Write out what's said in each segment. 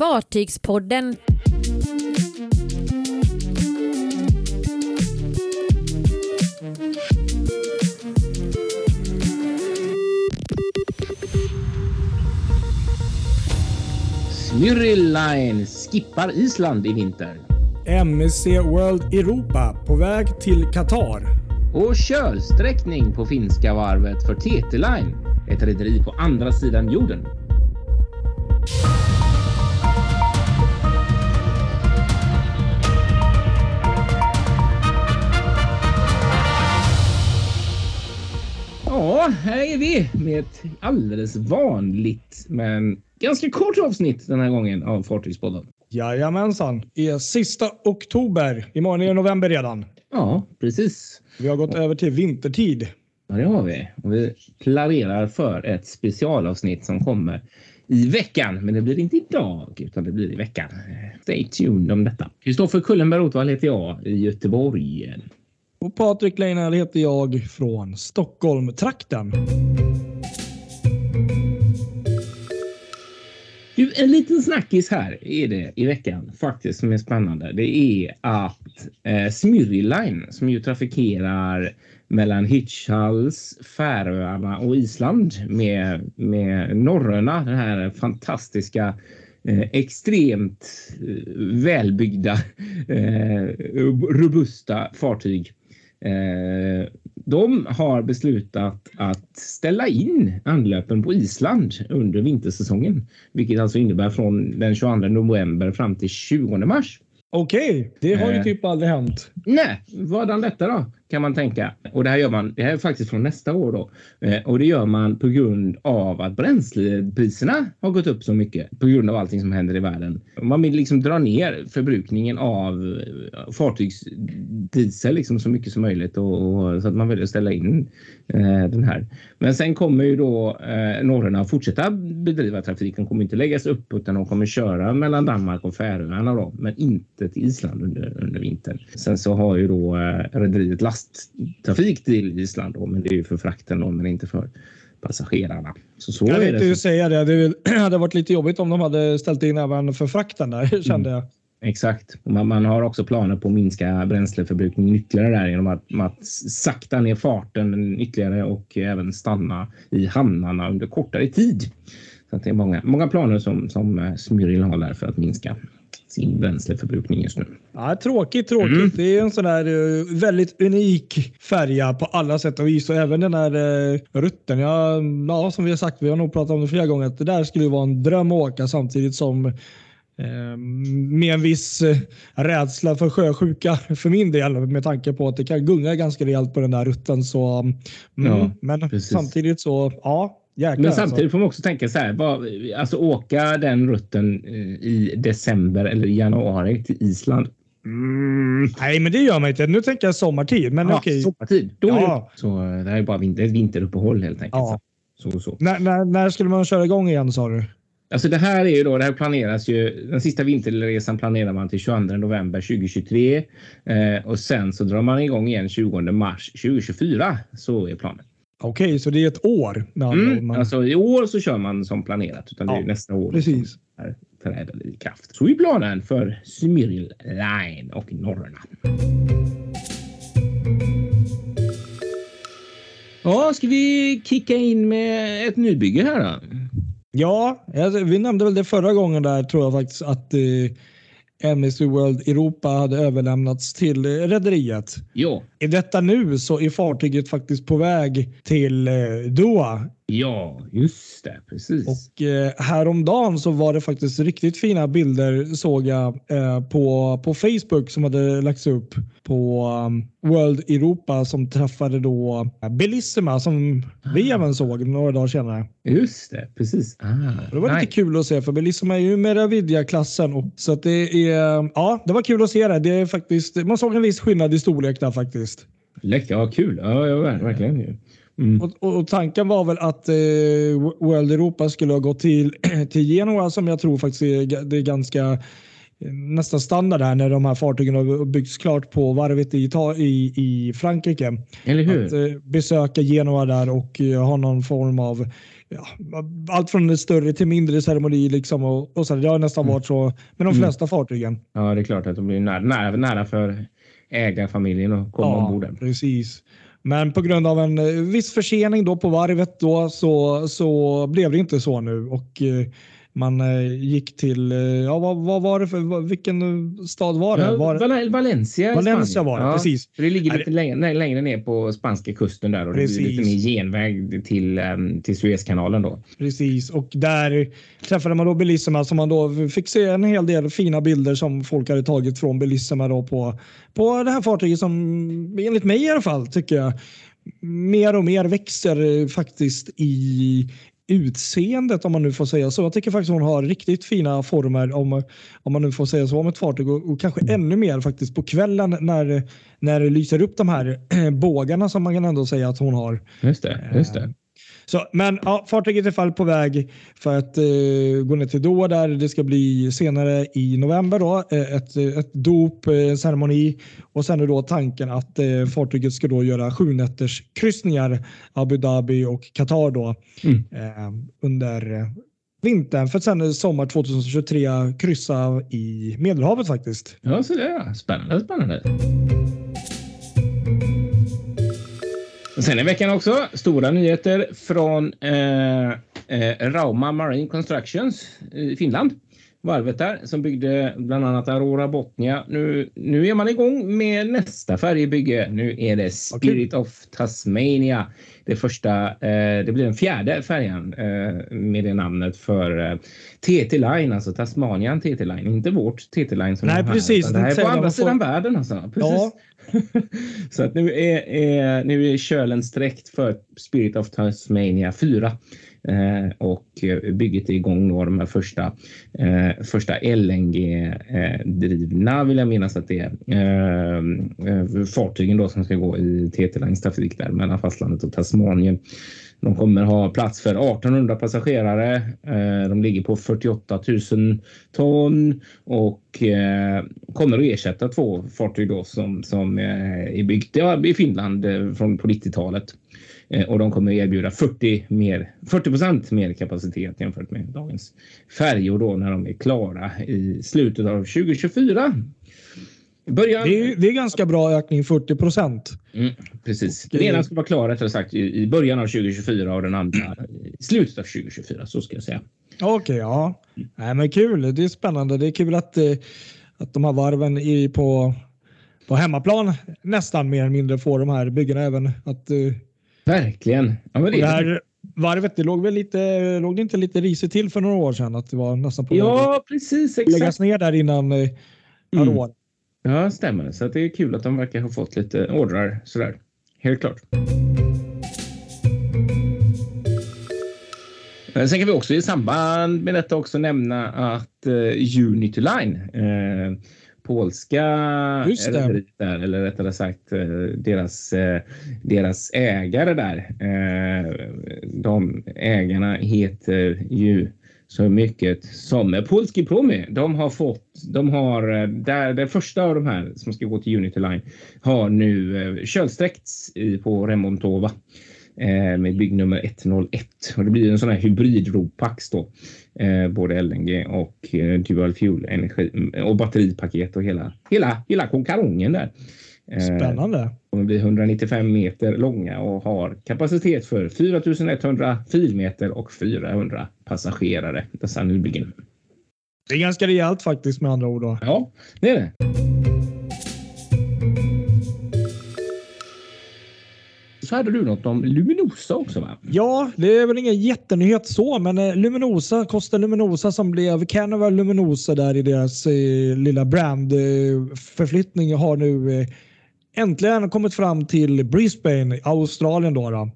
Fartygspodden. Smyril Line skippar Island i vinter. MSC World Europa på väg till Qatar. Och kölsträckning på finska varvet för TT Line, ett rederi på andra sidan jorden. Ja, här är vi med ett alldeles vanligt men ganska kort avsnitt den här gången av Fartygspodden. Jajamensan. Det är sista oktober. Imorgon är det november redan. Ja, precis. Vi har gått över till vintertid. Ja, det har vi. Och vi planerar för ett specialavsnitt som kommer i veckan. Men det blir inte idag, utan det blir i veckan. Stay tuned om detta. Kristoffer Kullenberg Rothvall heter jag i Göteborg. Och Patrik Leinell heter jag från Stockholm-trakten. Du, en liten snackis här är det i veckan faktiskt som är spännande. Det är att eh, Smyril Line som ju trafikerar mellan Hitchhals, Färöarna och Island med, med Norröna, den här fantastiska eh, extremt eh, välbyggda, eh, robusta fartyg. Eh, de har beslutat att ställa in anlöpen på Island under vintersäsongen, vilket alltså innebär från den 22 november fram till 20 mars. Okej, det har ju Eh. typ aldrig hänt. Nej, vadan detta då? Kan man tänka. Och det här gör man. Det här är faktiskt från nästa år då. Eh, och det gör man på grund av att bränslepriserna har gått upp så mycket på grund av allting som händer i världen. Man vill liksom dra ner förbrukningen av eh, fartygsdiesel liksom så mycket som möjligt och, och så att man väljer att ställa in eh, den här. Men sen kommer ju då eh, norrarna fortsätta bedriva trafik. De kommer inte läggas upp utan de kommer köra mellan Danmark och Färöarna då, men inte till Island under, under vintern. Sen så har ju då eh, rederiet lasttrafik till Island då, men det är ju för frakten då, men inte för passagerarna. Så så Jag är det. Så, säga det. Det hade varit lite jobbigt om de hade ställt in även för frakten där kände jag. exakt. Man, man har också planer på att minska bränsleförbrukningen ytterligare där genom att, att sakta ner farten ytterligare och även stanna i hamnarna under kortare tid. Så det är många, många planer som, som eh, Smyril har där för att minska sin bränsleförbrukning just nu. Ja, tråkigt, tråkigt. Mm. Det är en sån där eh, väldigt unik färja på alla sätt och vis och även den här uh, rutten. Ja, ja, som vi har sagt, vi har nog pratat om det flera gånger, att det där skulle ju vara en dröm att åka samtidigt som eh, med en viss rädsla för sjösjuka för min del med tanke på att det kan gunga ganska rejält på den där rutten. Så, mm, Ja, men precis. samtidigt så, ja, jäklar. Men alltså. samtidigt får man också tänka så här, vad, alltså åka den rutten eh, i december eller januari till Island. Mm. Nej, men det gör man inte. Nu tänker jag sommartid. Men Ja, okej. sommartid. Då är Ja. det, så det här är bara vinter, ett vinteruppehåll helt enkelt. Ja. Så, så. När, när, när skulle man köra igång igen sa du? Alltså det här är ju då, det här planeras ju, den sista vinterresan planerar man till 22 november 2023 eh, och sen så drar man igång igen 20 mars 2024. Så är planen. Okej, så det är ett år. Mm. Man- Alltså i år så kör man som planerat utan det är Ja, nästa år. precis. som här träder i kraft. Så är planen för Smyril Line och Norrland. Ja, ska vi kicka in med ett nybygge här då? Ja, alltså, vi nämnde väl det förra gången där tror jag faktiskt att eh, MSC World Europa hade överlämnats till eh, rederiet. Ja, I detta nu så är fartyget faktiskt på väg till eh, Doha ja, just det, precis. och eh, häromdagen så var det faktiskt riktigt fina bilder såg jag eh, på, på Facebook som hade lagts upp på um, World Europa som träffade då Bellissima som vi även såg några dagar senare. Just det, precis. Ah, Det var nej. lite kul att se för Bellissima är ju Meravidia-klassen. och- Så att det är, ja, det var kul att se det. det är faktiskt, man såg en viss skillnad i storlek där faktiskt. Läckert, ja kul. Ja, ja ver- verkligen. Mm. Och, och, och tanken var väl att eh, World Europa skulle ha gått till, till Genoa som jag tror faktiskt är, det är ganska nästan standard här när de här fartygen har byggts klart på varvet i, i, i Frankrike. Eller hur? Att eh, besöka Genua där och eh, ha någon form av ja, allt från större till mindre ceremoni. Liksom och, och så, det har nästan mm. varit så med de mm. flesta mm. fartygen. Ja, det är klart att det blir nära, nära, nära för ägarfamiljen att komma ja, ombord. Precis. Men på grund av en eh, viss försening då på varvet då så, så blev det inte så nu. Och eh, man eh, gick till, ja vad, vad, var det för, vilken stad var det? Var? Valencia Valencia var det, ja, precis. Det ligger lite längre, längre ner på spanska kusten där och precis. det blir lite mer genväg till, ehm, till Suezkanalen då. Precis, och där träffade man då Bellissima som man då fick se en hel del fina bilder som folk hade tagit från Bellissima då på, på det här fartyget som enligt mig i alla fall tycker jag mer och mer växer faktiskt i utseendet om man nu får säga så. Jag tycker faktiskt hon har riktigt fina former om, om man nu får säga så om ett fartyg och, och kanske ännu mer faktiskt på kvällen när, när det lyser upp de här bågarna som man kan ändå säga att hon har. Just det, just det. Så, men ja, fartyget är fall på väg för att eh, gå ner till Doha där det ska bli senare i november då, eh, ett, ett dop, eh, ceremoni och sen är då tanken att eh, fartyget ska då göra sju nätters kryssningar Abu Dhabi och Qatar då mm. eh, under eh, vintern för att sen sommar 2023 kryssa i Medelhavet faktiskt. Ja, så det är spännande. Spännande. Sen i veckan också stora nyheter från eh, eh, Rauma Marine Constructions i Finland. Varvet där som byggde bland annat Aurora Botnia. Nu, nu är man igång med nästa färjebygge. Nu är det Spirit okay. of Tasmania. Det första, eh, det blir den fjärde färjan eh, med det namnet för eh, TT Line, alltså Tasmanian TT Line, inte vårt TT Line som Nej, är här. precis. Det här är på andra sidan världen alltså. Precis. Ja. Så att nu är, är, nu är kölen sträckt för Spirit of Tasmania 4. Eh, och eh, bygget är igång då de här första, eh, första LNG-drivna eh, vill jag minnas att det är. Eh, eh, fartygen då som ska gå i TT-Lines trafik där mellan fastlandet och Tasmanien. De kommer ha plats för 1800 passagerare. Eh, de ligger på 48 000 ton och eh, kommer att ersätta två fartyg då som, som är byggda i Finland eh, från på 90-talet. Och de kommer att erbjuda 40 mer, 40 mer kapacitet jämfört med dagens färjor då när de är klara i slutet av 2024. Början... Det, är, det är ganska bra ökning, 40 procent. Mm, precis. Den ena ska vara klar rättare sagt i, början av 2024 och den andra i slutet av 2024. Så ska jag säga. Okej, okay, ja. Nej, men kul. Det är spännande. Det är kul att, eh, att de här varven är på, på hemmaplan nästan mer eller mindre får de här byggena även att. Eh, Verkligen. Ja, men det, här varvet, det låg väl lite, låg det inte lite risigt till för några år sedan att det var nästan på Ja, precis. Exakt. Läggas ner där innan eh, mm. år. Ja, stämmer. Så det är kul att de verkar ha fått lite ordrar sådär. Helt klart. Sen kan vi också i samband med detta också nämna att uh, Unity Line, uh, polska där, eller rättare sagt uh, deras, uh, deras ägare där. de ägarna heter ju så mycket som eh, Polski Promi. De har fått, de har, eh, där det första av de här som ska gå till Unity Line har nu eh, kölsträckts på Remontova med byggnummer 101 och det blir en sån här hybrid ropax då. Både LNG och dual fuel energi mm, och batteripaket och hela, hela, hela konkarongen där. Spännande. De kommer bli 195 meter långa och har kapacitet för 4100 filmeter och 400 passagerare. Dessa nybyggen. Det är ganska rejält faktiskt med andra ord. Då. Ja, det är det. så hade du något om Luminosa också va? Ja, det är väl ingen jättenyhet så, men eh, Luminosa, Costa Luminosa som blev Carnival Luminosa där i deras eh, lilla brandförflyttning eh, har nu eh, äntligen kommit fram till Brisbane, Australien. Då, då.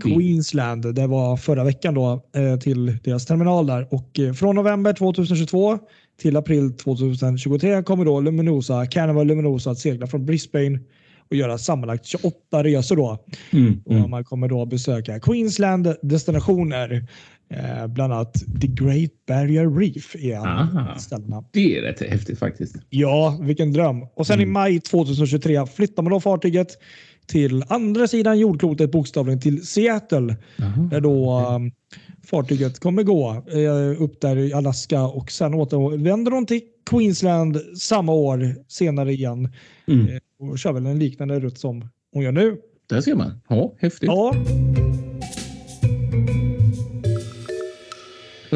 Queensland. Det var förra veckan då eh, till deras terminal där och eh, från november 2022 till april 2023 kommer då Luminosa, Carnival Luminosa att segla från Brisbane och göra sammanlagt 28 resor. Då. Mm. Och man kommer då besöka Queensland destinationer. Eh, bland annat The Great Barrier Reef är Aha. ställena. Det är rätt häftigt faktiskt. Ja, vilken dröm. Och sen i maj 2023 flyttar man då fartyget till andra sidan jordklotet bokstavligen till Seattle. Aha. Där då um, fartyget kommer gå eh, upp där i Alaska och sen återvänder de till Queensland samma år senare igen Mm. eh, och kör väl en liknande rutt som hon gör nu. Där ser man. Ja, häftigt. Ja,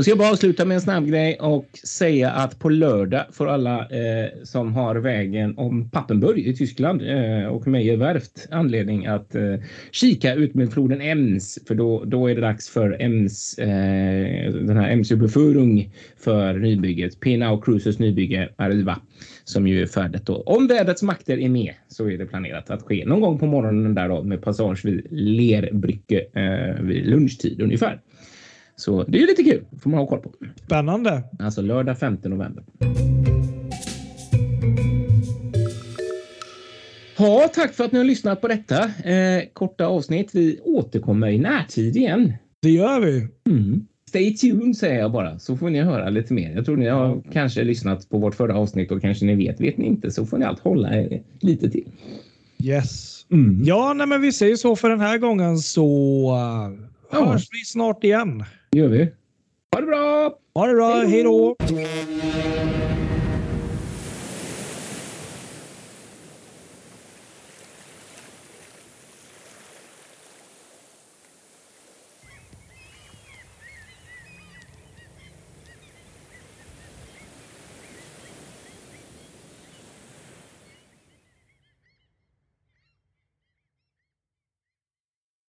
Då ska jag bara avsluta med en snabb grej och säga att på lördag får alla eh, som har vägen om Pappenburg i Tyskland eh, och Meijer Werft anledning att eh, kika ut med floden Ems för då, då är det dags för Ems, eh, den här Ems för nybygget. Pinau Cruises nybygge Arriva som ju är färdigt då. Om vädrets makter är med så är det planerat att ske någon gång på morgonen där då med passage vid Lerbrücke eh, vid lunchtid ungefär. Så det är lite kul. får man ha koll på. spännande. Alltså lördag 5 november. Ja, tack för att ni har lyssnat på detta eh, korta avsnitt. Vi återkommer i närtid igen. Det gör vi. Mm. Stay tuned säger jag bara så får ni höra lite mer. Jag tror ni har kanske lyssnat på vårt förra avsnitt och kanske ni vet. Vet ni inte så får ni allt hålla er lite till. Yes. Mm. Ja, nej, men vi säger så för den här gången så Ja. hörs vi snart igen. Det gör vi. Ha det bra! Ha det bra. Hej då.